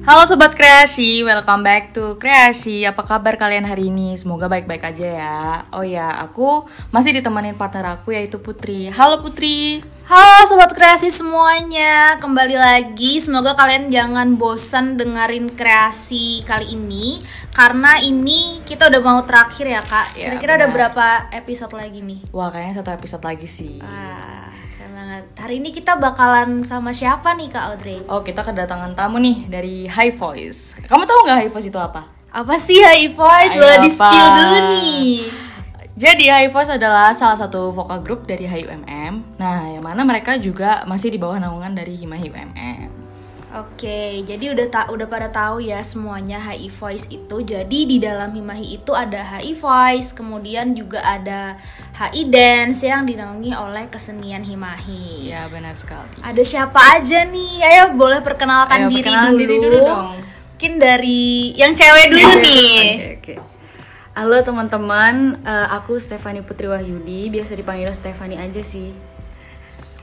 Halo Sobat Kreasi, welcome back to Kreasi Apa kabar kalian hari ini? Semoga baik-baik aja ya Oh ya, aku masih ditemenin partner aku yaitu Putri Halo Putri Halo sobat kreasi semuanya, kembali lagi. Semoga kalian jangan bosan dengerin kreasi kali ini karena ini kita udah mau terakhir ya kak. Ya, Kira-kira ada benar. berapa episode lagi nih? Wah kayaknya satu episode lagi sih keren banget. Hari ini kita bakalan sama siapa nih kak Audrey? Oh kita kedatangan tamu nih dari High Voice Kamu tahu nggak High Voice itu apa? Apa sih High Voice? Apa? di spill dulu nih. Jadi High Voice adalah salah satu vokal grup dari HUMM Nah yang mana mereka juga masih di bawah naungan dari Himahi UMM Oke, jadi udah tak udah pada tahu ya semuanya HI Voice itu. Jadi di dalam Himahi itu ada HI Voice, kemudian juga ada HI Dance yang dinaungi oleh kesenian Himahi. Iya benar sekali Ada siapa aja nih? Ayo boleh perkenalkan Ayo, diri, perkenalan dulu. diri dulu dong. Mungkin dari yang cewek dulu nih. Oke, oke. Halo teman-teman, eh, aku Stefani Putri Wahyudi, biasa dipanggil Stefani aja sih.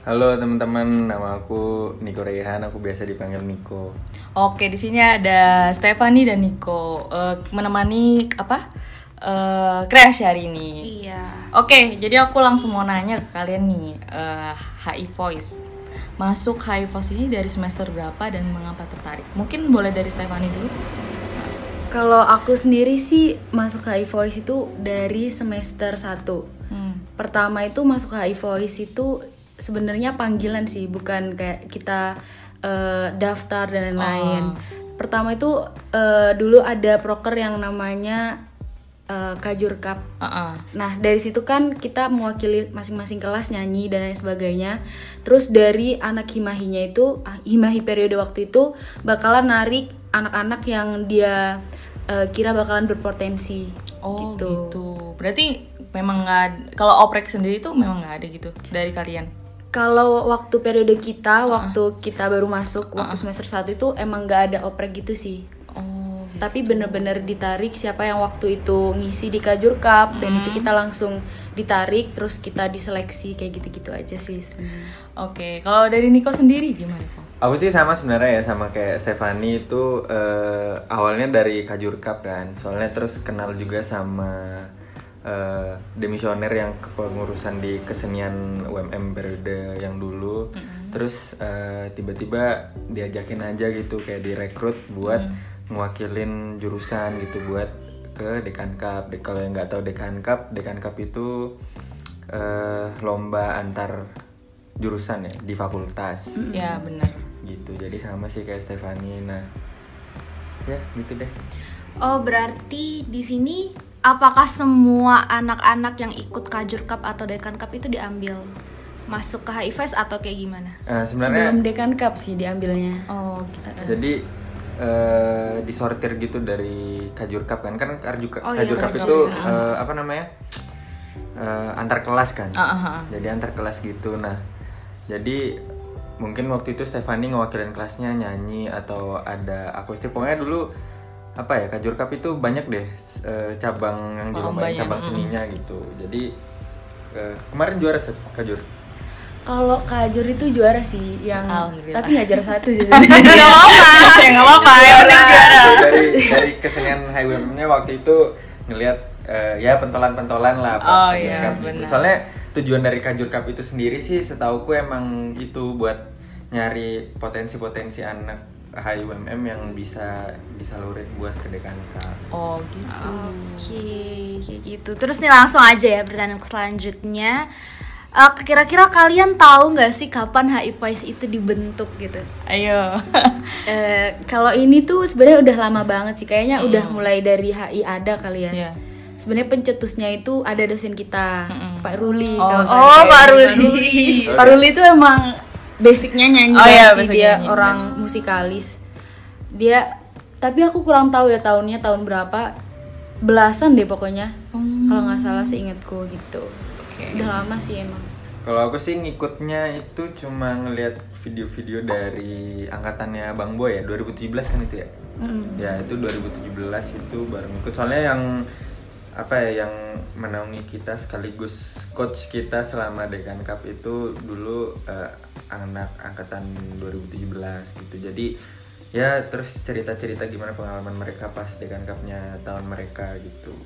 Halo teman-teman, nama aku Niko Rehan, aku biasa dipanggil Niko. Oke, di sini ada Stefani dan Nico eh, menemani apa eh, kreasi hari ini. Iya. Oke, jadi aku langsung mau nanya ke kalian nih, eh, HI Voice. Masuk HI Voice ini dari semester berapa dan mengapa tertarik? Mungkin boleh dari Stefani dulu. Kalau aku sendiri sih masuk HI Voice itu dari semester 1. Hmm. Pertama itu masuk HI Voice itu sebenarnya panggilan sih, bukan kayak kita eh, daftar dan lain-lain. Pertama itu eh, dulu ada proker yang namanya eh, Kajur Cup. Uh-uh. Nah dari situ kan kita mewakili masing-masing kelas nyanyi dan lain sebagainya. Terus dari anak himahinya itu, ah, himahi periode waktu itu bakalan narik anak-anak yang dia eh, kira bakalan berpotensi. Oh Gitu. gitu. Berarti memang nggak kalau oprek sendiri tuh memang nggak ada gitu dari kalian. Kalau waktu periode kita, waktu kita baru masuk, waktu semester 1 itu emang nggak ada oprek gitu sih. Oh. gitu. Tapi bener-bener ditarik siapa yang waktu itu ngisi di Kajur Cup dan itu kita langsung ditarik terus kita diseleksi kayak gitu-gitu aja sih. sebenarnya. Oke, kalau dari Nico sendiri gimana kok? Aku sih sama sebenarnya ya sama kayak Stefani itu eh, awalnya dari Kajur Cup kan, soalnya terus kenal juga sama eh, demisioner yang kepengurusan di kesenian UMM periode yang dulu. Terus eh, tiba-tiba diajakin aja gitu kayak direkrut buat mewakilin jurusan gitu buat ke Dekan Cup. De- Kalau yang nggak tahu Dekan Cup, Dekan Cup itu eh, lomba antar jurusan ya di fakultas. Ya benar. gitu. Jadi sama sih kayak Stefani nah ya gitu deh. Oh, berarti di sini apakah semua anak-anak yang ikut Kajur Cup atau Dekan Cup itu diambil masuk ke HI Voice atau kayak gimana? Eh, sebenarnya Sebelum Dekan Cup sih diambilnya. Oh gitu. jadi eh, disortir gitu dari Kajur Cup kan kan Kajur, Oh iya, Kajur Cup itu eh, apa namanya Eh, antar kelas kan ah, ah. jadi antar kelas gitu nah jadi mungkin waktu itu Stefani ngewakilin kelasnya nyanyi atau ada akustik pokoknya dulu apa ya Kajur Cup itu banyak deh eh, cabang yang dilombain cabang seninya gitu jadi eh, kemarin juara Kajur Kalau Kajur itu juara sih yang Alhamdulillah. tapi nggak juara satu sih sebenarnya. Gak apa-apa, ya gak apa-apa. yang penting juara. dari dari kesenian highway-nya waktu itu ngelihat eh, ya pentolan-pentolan lah pas Oh, Kajur iya, Cup gitu. Soalnya tujuan dari Kajur Cup itu sendiri sih setauku emang itu buat nyari potensi-potensi anak HIUMM yang bisa disalurin buat ke Cup. Oh gitu. Oke, kayak gitu. Terus nih langsung aja ya pertanyaan selanjutnya. Eh, kira-kira kalian tahu nggak sih kapan HI Voice itu dibentuk gitu? Ayo. Eh, kalau ini tuh sebenarnya udah lama banget sih kayaknya udah mulai dari HI ada kali ya. Iya. Sebenarnya pencetusnya itu ada dosen kita, Pak Ruli. Oh, kalau nggak Oh. Pak Ruli. Pak Ruli itu emang basicnya nyanyi Oh, iya, sih basic dia nyanyi, orang musikalis. Dia tapi aku kurang tahu ya tahunnya tahun berapa. Belasan deh pokoknya. Kalau nggak salah seingatku gitu. Oke. Udah lama sih emang. Kalau aku sih ngikutnya itu cuma ngelihat video-video dari angkatannya Bang Boy ya 2017 kan itu ya. Ya itu 2017 itu baru ngikut soalnya yang apa ya yang menaungi kita sekaligus coach kita selama Dekan Cup itu dulu eh, anak angkatan 2017 gitu. Jadi ya terus cerita-cerita gimana pengalaman mereka pas Dekan Cup-nya tahun mereka gitu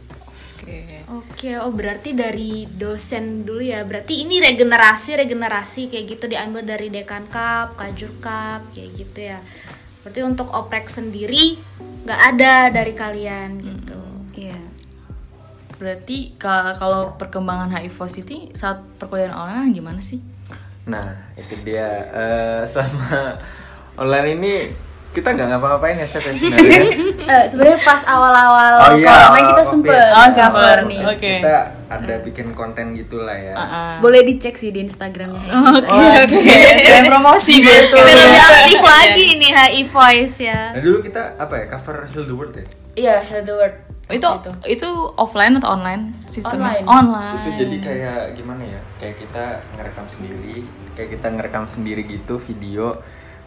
Oke. Oke, oh berarti dari dosen dulu ya. Berarti ini regenerasi regenerasi kayak gitu diambil dari Dekan Cup, Kajur Cup kayak gitu ya. Berarti untuk oprek sendiri nggak ada dari kalian gitu. Berarti ka- kalau perkembangan HIV City saat perkuliahan online gimana sih? nah itu dia Eh, selama online ini kita nggak ngapa-ngapain ya Steph ya sebenarnya Eh, sebenarnya pas awal-awal Oh iya, corona kita sempet. Oh, cover nih. Oke. kita ada bikin konten gitulah ya Boleh dicek sih di Instagramnya. Oke, oke. Kayak promosi gitu. Biar lebih aktif lagi nih HI Voice ya. nah dulu kita apa ya cover Heal the World ya Iya, Heal the World. Itu itu offline atau online sistemnya? Online. Online. itu jadi kayak gimana ya kayak kita ngerekam sendiri kayak kita ngerekam sendiri gitu video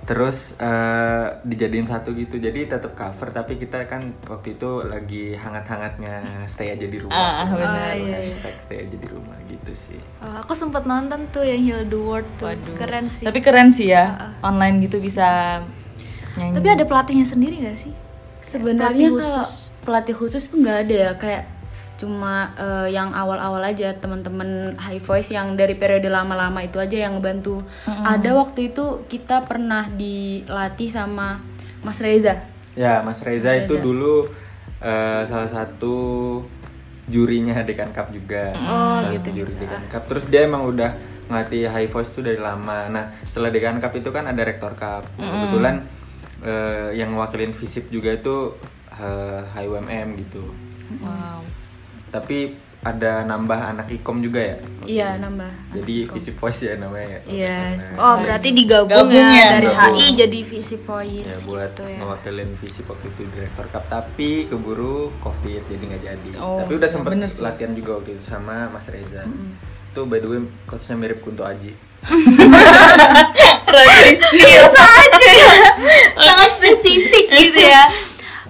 terus eh, dijadiin satu gitu jadi tetap cover tapi kita kan waktu itu lagi hangat-hangatnya stay aja di rumah Ah, benar. Oh, hashtag stay aja di rumah gitu sih Oh, aku sempet nonton tuh yang Heal the World tuh. Keren sih. Tapi keren sih ya, online gitu bisa nyanyi. Tapi ada pelatihnya sendiri gak sih? Sebenarnya Pelatih kalau khusus. Pelatih khusus tuh nggak ada ya kayak cuma eh, yang awal-awal aja teman-teman high voice yang dari periode lama-lama itu aja yang ngebantu. Ada waktu itu kita pernah dilatih sama Mas Reza. ya Mas Reza itu dulu eh, salah satu jurinya Dekan Cup juga. Salah satu juri Dekan Cup. Terus dia emang udah ngelatih high voice tuh dari lama. Nah setelah Dekan Cup itu kan ada Rektor Cup. Kebetulan eh, yang mewakilin visip juga itu eh, HIUMM gitu wow. tapi ada nambah anak ikom juga ya Iya, nambah. jadi visip voice ya namanya ya Iya. Oh, berarti digabung Gabung ya, ya. dari Gabung. HI jadi Visi ya Voice buat gitu ya. mewakilin visip waktu itu direktor cup tapi keburu covid jadi nggak jadi Oh, tapi udah sempet bener sih. latihan juga waktu itu sama Mas Reza tuh by the way coachnya mirip Kunto Aji Biasa aja ya. Sangat spesifik gitu ya.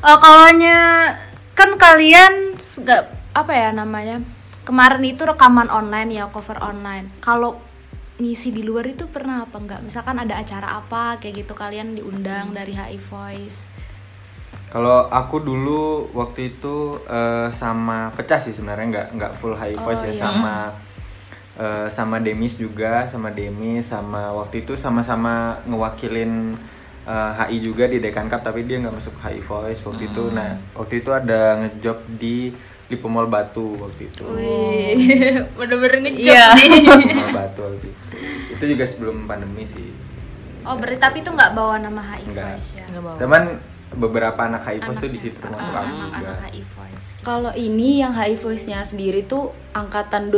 Eh kalaunya kan kalian nggak apa ya namanya? Kemarin itu rekaman online ya, cover online. Kalau ngisi di luar itu pernah apa enggak? Misalkan ada acara apa kayak gitu kalian diundang dari HI Voice. kalau aku dulu waktu itu eh, sama pecah sih sebenarnya nggak nggak full high voice ya sama eh, sama Demis juga sama Demis sama waktu itu sama-sama ngewakilin eh, HI juga di Dekan Cup tapi dia nggak masuk HI voice waktu itu nah waktu itu ada ngejob di Lipo Mall Batu waktu itu Wih, bener-bener ngejok Iya. nih. Mall Batu waktu itu itu juga sebelum pandemi sih Oh, berarti tapi itu nggak bawa nama HI Enggak. Voice ya. Nggak bawa. Cuman beberapa anak HI voice tuh di situ termasuk aku juga Anak-anak HI Voice. Kalau ini yang HI Voice-nya sendiri tuh angkatan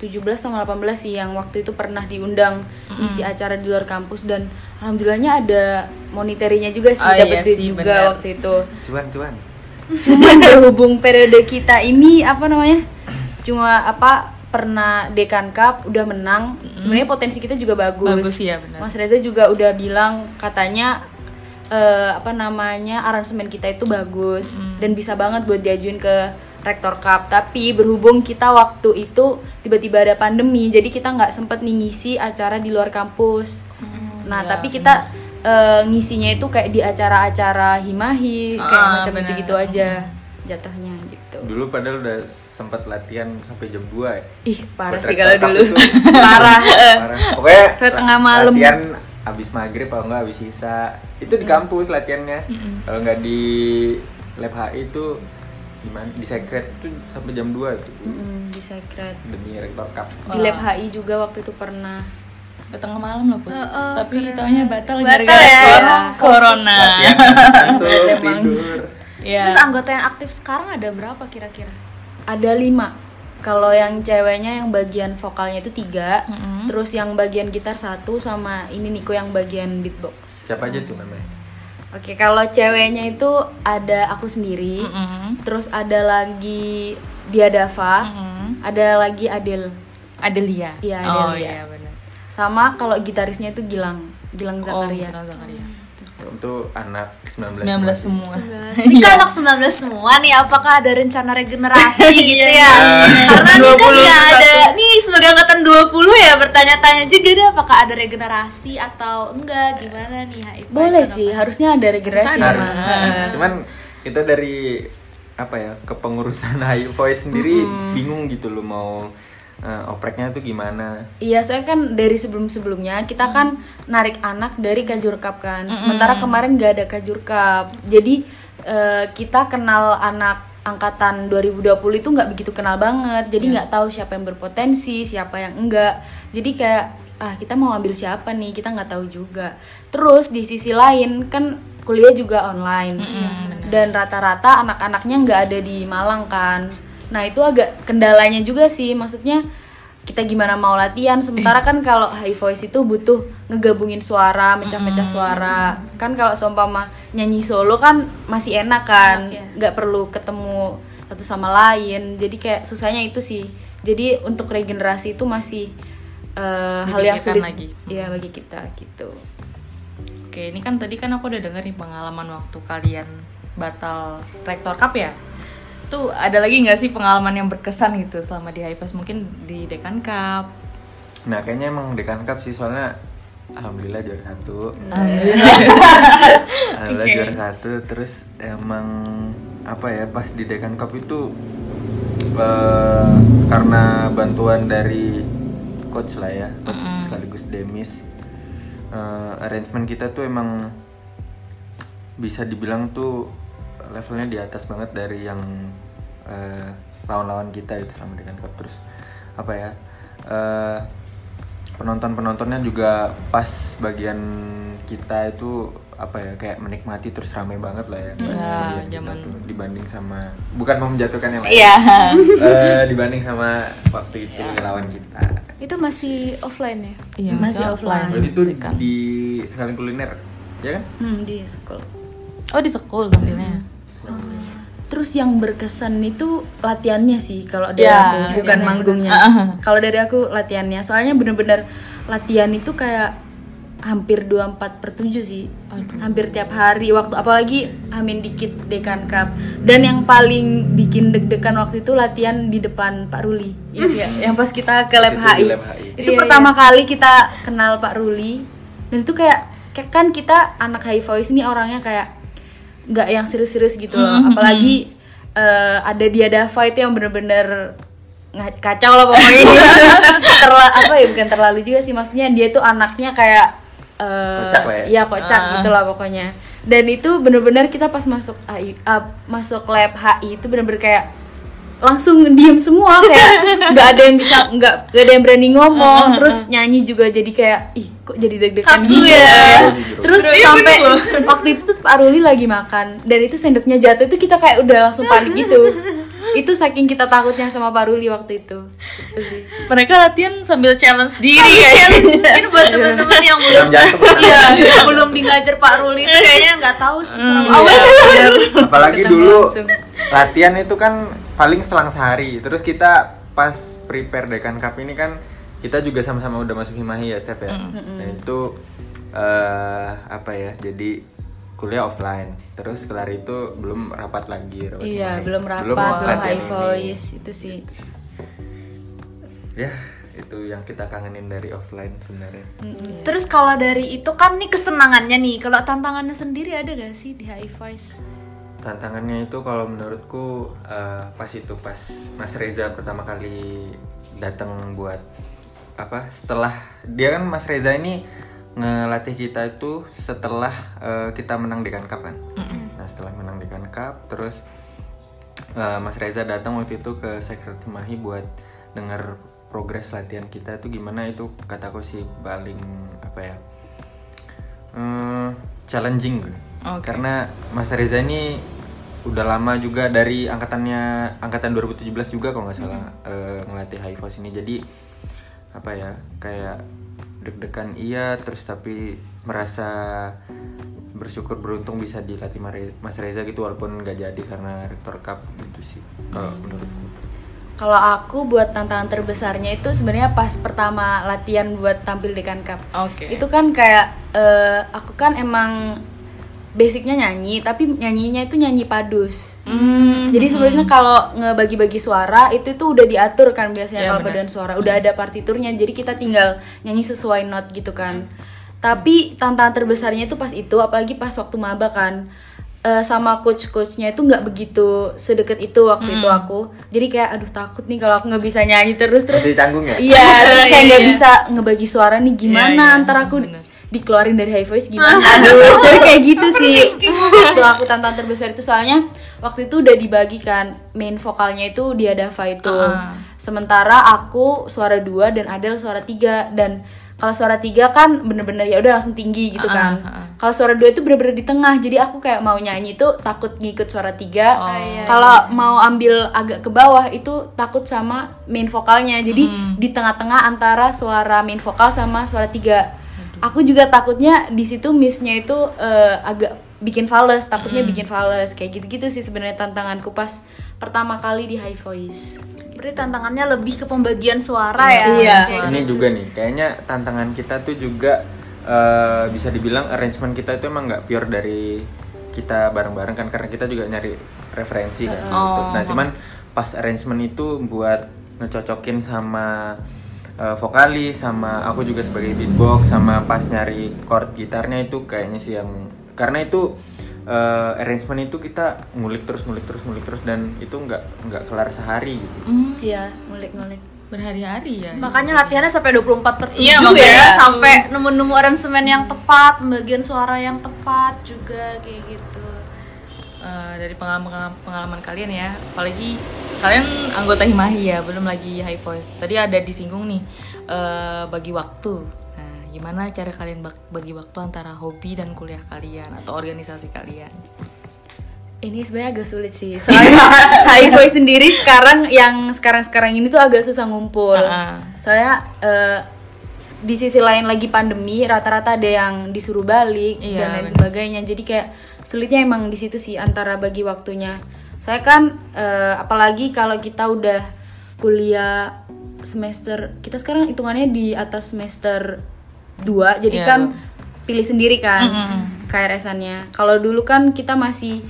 2017 sama 18 sih yang waktu itu pernah diundang ngisi acara di luar kampus dan alhamdulillahnya ada monetarinya juga sih Oh, iya dapat duit sih, juga benar. waktu itu. cuan cuan Cuman berhubung periode kita ini apa namanya? Cuma apa pernah Dekan Cup udah menang. Sebenarnya potensi kita juga bagus. Bagus, iya, benar. Mas Reza juga udah bilang katanya eh, apa namanya aransemen kita itu bagus dan bisa banget buat diajuin ke Rektor Cup. Tapi berhubung kita waktu itu tiba-tiba ada pandemi, jadi kita nggak sempet nih ngisi acara di luar kampus. nah, tapi kita eh, ngisinya itu kayak di acara-acara himahi, kayak Ah, macam benar. gitu-gitu aja jatuhnya gitu. dulu padahal udah sempat latihan sampai jam 2 ya Ih, parah Buat sih kalau dulu. itu. parah. Parah. Pokoknya Setengah la- malam. Latihan abis maghrib kalau nggak abis sisa. Itu di kampus latihannya. Kalau nggak di lab HI itu gimana di secret itu sampai jam 2 tuh Mm, di secret. demi rektor cup. Di lab HI juga waktu itu pernah. Ke tengah malam loh, Put. Heeh, Tapi taunya batal Batal gara-gara ya. corona. corona. Latihan tidur. Iya. Terus anggota yang aktif sekarang ada berapa kira-kira? Ada lima. Kalau yang ceweknya yang bagian vokalnya itu tiga, Mm-mm. terus yang bagian gitar satu sama ini Niko yang bagian beatbox. Siapa aja tuh namanya? Oke, kalau ceweknya itu ada aku sendiri, Mm-mm. terus ada lagi Diadava, Mm-mm. ada lagi Adel, Adelia. Iya, Oh Adelia. iya benar. sama kalau gitarisnya itu Gilang, Gilang Oh, Zakaria. Gilang Zakaria. Untuk anak 19 19 semua. semua. Ini kan anak 19 semua nih, apakah ada rencana regenerasi gitu Iya. ya? Karena ini kan nggak ada, nih sebagai angkatan 20 ya bertanya-tanya juga deh apakah ada regenerasi atau enggak, gimana nih HIV? Boleh sih, harusnya ada regenerasi Harus. Heeh. Cuman kita dari apa ya kepengurusan High Voice sendiri bingung gitu loh mau eh, opreknya tuh gimana. Iya, soalnya kan dari sebelum-sebelumnya kita kan narik anak dari Kajur Cup kan. Sementara kemarin nggak ada Kajur Cup. Jadi eh, kita kenal anak angkatan 2020 itu nggak begitu kenal banget. Jadi nggak tahu siapa yang berpotensi, siapa yang enggak. Jadi kayak ah kita mau ambil siapa nih? Kita nggak tahu juga. Terus di sisi lain kan kuliah juga online. Dan rata-rata anak-anaknya nggak ada di Malang kan. Nah itu agak kendalanya juga sih, maksudnya kita gimana mau latihan sementara kan kalau high voice itu butuh ngegabungin suara, mecah-mecah suara. Kan kalau seumpama nyanyi solo kan masih enak kan, Enak ya. nggak perlu ketemu satu sama lain. Jadi kayak susahnya itu sih. Jadi untuk regenerasi itu masih eh, hal yang sulit lagi. Iya bagi kita gitu. Oke, ini kan tadi kan aku udah denger nih pengalaman waktu kalian batal rektor cup ya. Tuh ada lagi nggak sih pengalaman yang berkesan gitu selama di Haifas mungkin di Dekan Cup? Nah kayaknya emang dekan cup sih soalnya alhamdulillah juara satu. alhamdulillah Oke. juara satu. Terus emang apa ya pas di dekan cup itu eh, karena bantuan dari coach lah ya, coach sekaligus Demis. eh, arrangement kita tuh emang bisa dibilang tuh levelnya di atas banget dari yang eh, lawan-lawan kita itu selama dekan cup terus apa ya eh, penonton-penontonnya juga pas bagian kita itu apa ya kayak menikmati terus ramai banget lah ya pas Iya, bagian kita zaman- tuh dibanding sama bukan mau menjatuhkan yang lain Iya. Eh, dibanding sama waktu itu lawan kita Itu masih offline ya? Iya, Masih masih offline. offline. berarti itu di sekali kuliner ya kan Hmm, di sekolah. Oh, di sekolah tampilnya. Terus yang berkesan itu latihannya sih kalau dari Ya, aku, bukan manggungnya. kalau dari aku latihannya, soalnya bener-bener latihan itu kayak hampir 24 per 7 sih. Hampir tiap hari waktu apalagi hamin dikit dekan cup. Dan yang paling bikin deg-degan waktu itu latihan di depan Pak Ruli. Iya, iya. yang pas kita ke lab HI. Itu Iya, pertama kali kita kenal Pak Ruli. Dan itu kayak kayak kan kita anak high voice ini orangnya kayak nggak yang serius-serius gitu loh. Apalagi eh, ada dia Dava itu yang bener-bener kacau lah pokoknya. Terla apa ya bukan terlalu juga sih. Maksudnya dia tuh anaknya kayak eh, Kocak lah ya? iya kocak gitu lah pokoknya. Dan itu bener-bener kita pas masuk AI, ah, masuk lab HI itu bener-bener kayak langsung diem semua kayak nggak ada yang bisa nggak nggak ada yang berani ngomong terus nyanyi juga jadi kayak ih kok jadi deg-degan gitu ya. terus sampai waktu itu tuh Pak Ruli lagi makan dan itu sendoknya jatuh itu kita kayak udah langsung panik gitu itu saking kita takutnya sama Pak Ruli waktu itu Mereka latihan sambil challenge diri ya. Mungkin buat teman-teman yang belum Iya, yang belum di ngajar Pak Ruli itu kayaknya nggak tahu sih Iya, amat. bener. apalagi dulu langsung. latihan itu kan paling selang sehari terus kita pas prepare dekan cup ini kan kita juga sama-sama udah masuk himahi ya Steph ya nah itu eh apa ya jadi kuliah offline terus kelar itu belum rapat lagi rapat iya Himahi. belum rapat belum, latihan high ini. voice itu sih ya itu yang kita kangenin dari offline sebenarnya Terus kalau dari itu kan nih kesenangannya nih. Kalau tantangannya sendiri ada gak sih di High Voice? Tantangannya itu kalau menurutku eh, pas itu pas Mas Reza pertama kali datang buat apa setelah dia kan Mas Reza ini ngelatih kita itu setelah eh, kita menang Dekan Cup kan nah setelah menang Dekan Cup terus eh, Mas Reza datang waktu itu ke Secret Mahi buat dengar progres latihan kita itu gimana itu kataku sih paling apa ya eh, challenging gue. Oke. karena Mas Reza ini udah lama juga dari angkatannya angkatan 2017 juga kalau nggak salah eh, ngelatih high voice ini jadi apa ya kayak deg-degan iya terus tapi merasa bersyukur beruntung bisa dilatih Mas Reza gitu walaupun nggak jadi karena rektor cup gitu sih kalau menurutku Kalau aku buat tantangan terbesarnya itu sebenarnya pas pertama latihan buat tampil di Cup. Oke. Itu kan kayak eh, aku kan emang basicnya nyanyi tapi nyanyinya itu nyanyi padus Hmm. jadi sebenarnya kalau ngebagi-bagi suara itu tuh udah diatur kan biasanya Ya, kalau paduan suara udah ada partiturnya jadi kita tinggal nyanyi sesuai not gitu kan tapi tantangan terbesarnya itu pas itu apalagi pas waktu maba kan Eh, sama coach-coachnya itu nggak begitu sedekat itu waktu itu Hmm. aku jadi kayak aduh takut nih kalau aku nggak bisa nyanyi terus terus Masih canggung ya? Iya, terus kayak Iya, nggak iya. bisa ngebagi suara nih gimana Iya, iya, ntar aku bener. Dikeluarin dari high voice gimana? Aduh. Kayak gitu sih. Waktu aku tantangan terbesar itu soalnya waktu itu udah dibagikan main vokalnya itu dia Dava itu. Ah. sementara aku suara dua dan Adel suara tiga. Dan kalau suara tiga kan bener-bener ya udah langsung tinggi gitu Ah, kan. ah, ah. kalau suara dua itu bener-bener di tengah. Jadi aku kayak mau nyanyi itu takut ngikut suara tiga. Oh. iya, kalau mau ambil agak ke bawah itu takut sama main vokalnya. Jadi di tengah-tengah antara suara main vokal sama suara tiga aku juga takutnya di situ missnya itu eh, agak bikin fals takutnya bikin fals kayak gitu-gitu sih sebenarnya tantanganku pas pertama kali di high voice Berarti tantangannya lebih ke pembagian suara ya. Iya. Kayak Ini gitu. juga nih, kayaknya tantangan kita tuh juga eh, bisa dibilang arrangement kita itu emang nggak pure dari kita bareng-bareng kan karena kita juga nyari referensi kan. gitu. Nah cuman pas arrangement itu buat ngecocokin sama eh, vokalis sama aku juga sebagai beatbox sama pas nyari chord gitarnya itu kayaknya sih yang karena itu eh, arrangement itu kita ngulik terus ngulik terus ngulik terus dan itu nggak nggak kelar sehari gitu. Hmm, iya ngulik-ngulik berhari-hari ya. Makanya latihannya sampai 24 per 7 Iya, ya, makanya. sampai nemu-nemu aransemen yang tepat, pembagian suara yang tepat juga kayak gitu. Eh, dari pengalaman pengalaman kalian ya, apalagi kalian anggota Himahi ya, belum lagi High Voice. Tadi ada disinggung nih eh, bagi waktu. Nah, gimana cara kalian bag- bagi waktu antara hobi dan kuliah kalian atau organisasi kalian? ini sebenarnya agak sulit sih soalnya high voice sendiri sekarang yang sekarang-sekarang ini tuh agak susah ngumpul Ah. soalnya eh, di sisi lain lagi pandemi rata-rata ada yang disuruh balik Iya, dan lain bener. sebagainya jadi kayak sulitnya emang di situ sih antara bagi waktunya saya kan eh, apalagi kalau kita udah kuliah semester kita sekarang hitungannya di atas semester 2 jadi Iya, kan pilih sendiri kan KRS-annya kalau dulu kan kita masih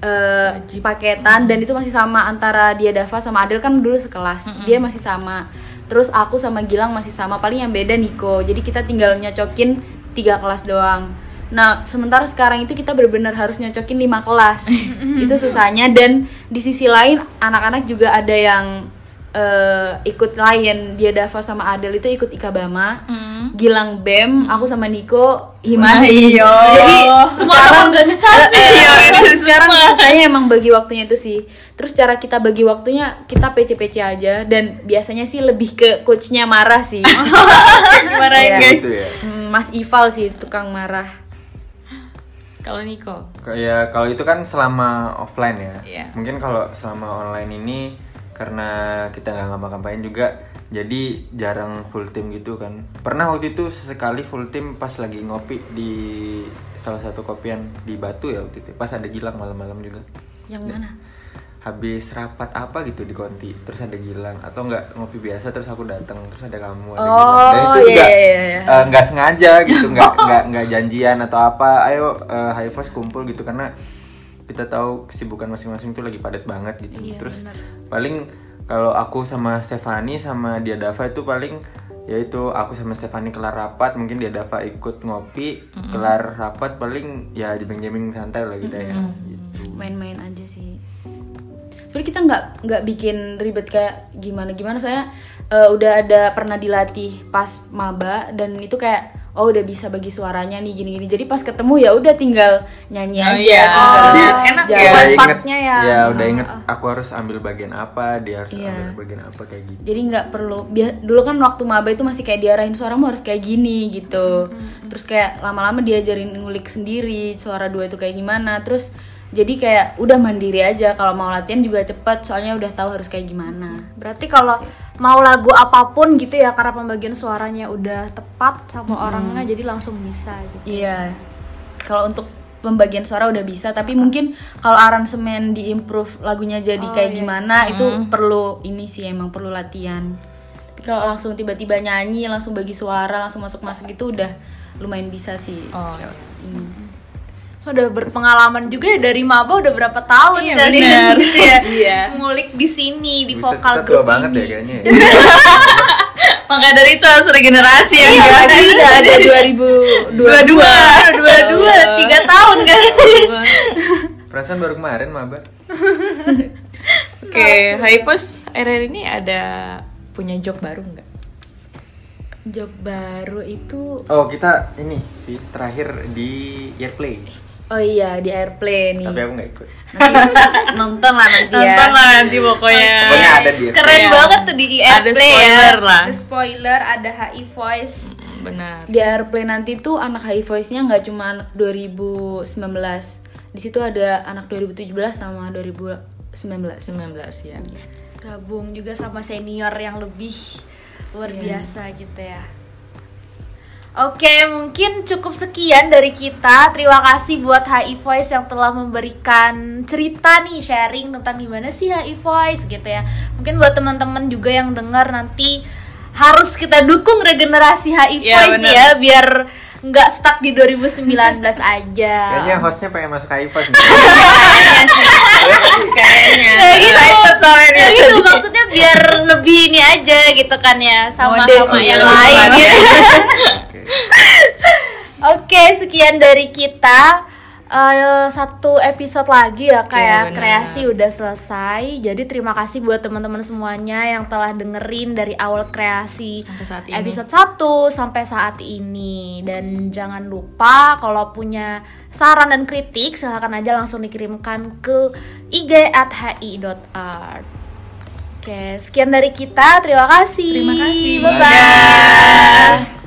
eh, paketan dan itu masih sama antara dia Dava sama Adel kan dulu sekelas dia masih sama. Terus aku sama Gilang masih sama paling yang beda Niko. Jadi kita tinggal nyocokin tiga kelas doang nah sementara sekarang itu kita benar-benar harus nyocokin lima kelas itu susahnya dan di sisi lain anak-anak juga ada yang eh, ikut lain dia Dava sama Adel itu ikut Ikabama Gilang BEM aku sama Niko Himahi Iya. jadi Semua organisasi. Iya, sekarang saya emang bagi waktunya itu sih. Terus cara kita bagi waktunya kita PC-PC aja dan biasanya sih lebih ke coachnya marah sih. Iya. Gitu ya. Hmm, Mas Ival sih tukang marah. Kalau Niko? Kayak kalau itu kan selama offline ya. Iya. Mungkin kalau selama online ini karena kita nggak ngapa-ngapain juga, jadi jarang full team gitu kan. Pernah waktu itu sesekali full team pas lagi ngopi di salah satu kopian di Batu ya waktu itu. Pas ada Gilang malam-malam juga. Yang mana? Habis rapat apa gitu di Konti, terus ada Gilang atau enggak ngopi biasa terus aku datang terus ada kamu ada Oh, Gilang. Dan itu iya, juga iya, iya. eh, nggak sengaja gitu nggak nggak nggak janjian atau apa ayo eh, high Voice kumpul gitu karena kita tahu kesibukan masing-masing tuh lagi padat banget gitu terus paling kalau aku sama Stefani sama dia Dava itu paling yaitu aku sama Stefani kelar rapat mungkin dia Dava ikut ngopi kelar rapat paling ya jeming-jeming santai lah gitu ya gitu. Main-main aja sih. Sebenarnya kita nggak nggak bikin ribet kayak gimana gimana saya eh, udah ada pernah dilatih pas maba dan itu kayak oh udah bisa bagi suaranya nih gini-gini. Jadi pas ketemu ya udah tinggal nyanyi Oh, aja. iya. Jadi jalan. enak partnya ya. ya udah inget aku harus ambil bagian apa dia harus Iya. ambil bagian apa kayak gitu jadi nggak perlu bia- dulu kan waktu maba itu masih kayak diarahin suaramu harus kayak gini gitu terus kayak lama-lama diajarin ngulik sendiri suara dua itu kayak gimana terus jadi kayak udah mandiri aja kalau mau latihan juga cepet soalnya udah tahu harus kayak gimana. Berarti kalau mau lagu apa pun gitu ya karena pembagian suaranya udah tepat sama orangnya jadi langsung bisa gitu. iya. Kalau untuk pembagian suara udah bisa tapi mungkin kalau aransemen diimprove lagunya jadi kayak gimana itu perlu ini sih emang perlu latihan. Tapi kalau langsung tiba-tiba nyanyi langsung bagi suara langsung masuk-masuk itu udah lumayan bisa sih. Oh. ini. Sudah berpengalaman juga ya dari maba udah berapa tahun Iya, kalian benar. gitu ya Iya. ngulik di sini di Buset, vokal kita tua grup banget ini ya kayaknya ya. Maka dari itu harus regenerasi ya. Iya? Tadi udah ada 2022 Dua-dua. dua-dua tiga tahun kan Perasaan baru kemarin maba. Oke, Hypos akhir ini ada punya job baru nggak? Job baru itu Oh kita ini sih terakhir di Airplay. Oh iya di airplane nih Tapi aku nggak ikut. Nanti nonton lah nanti ya Nonton lah nanti pokoknya. Pokoknya ada di Airplay. keren Iya. banget tuh di Ada airplay spoiler ya lah. ada spoiler ada HI voice Benar. Di airplane nanti tuh anak high voice-nya nggak cuma anak 2019 Di situ ada anak 2017 sama 2019 19 ya. gabung juga sama senior yang lebih luar biasa gitu ya Oke, mungkin cukup sekian dari kita. Terima kasih buat HI Voice yang telah memberikan cerita nih, sharing tentang gimana sih HI Voice gitu ya. Mungkin buat teman-teman juga yang dengar nanti harus kita dukung regenerasi HI Iya, Voice nih benar. ya, biar nggak stuck di 2019 aja. Kayaknya hostnya pengen masuk iPad. Kayaknya Kayak gitu. Kayak gitu maksudnya biar lebih ini aja gitu kan ya sama Modest sama gitu yang ya, lain. depannya. Oke. Oke, sekian dari kita. Eh, satu episode lagi ya Iya, kayak benar. kreasi udah selesai. Jadi terima kasih buat teman-teman semuanya yang telah dengerin dari awal kreasi Sampai saat ini. episode 1 sampai saat ini. Dan jangan lupa kalau punya saran dan kritik silahkan aja langsung dikirimkan ke ig at hi.art. Oke, sekian dari kita. Terima kasih. Terima kasih. Bye bye.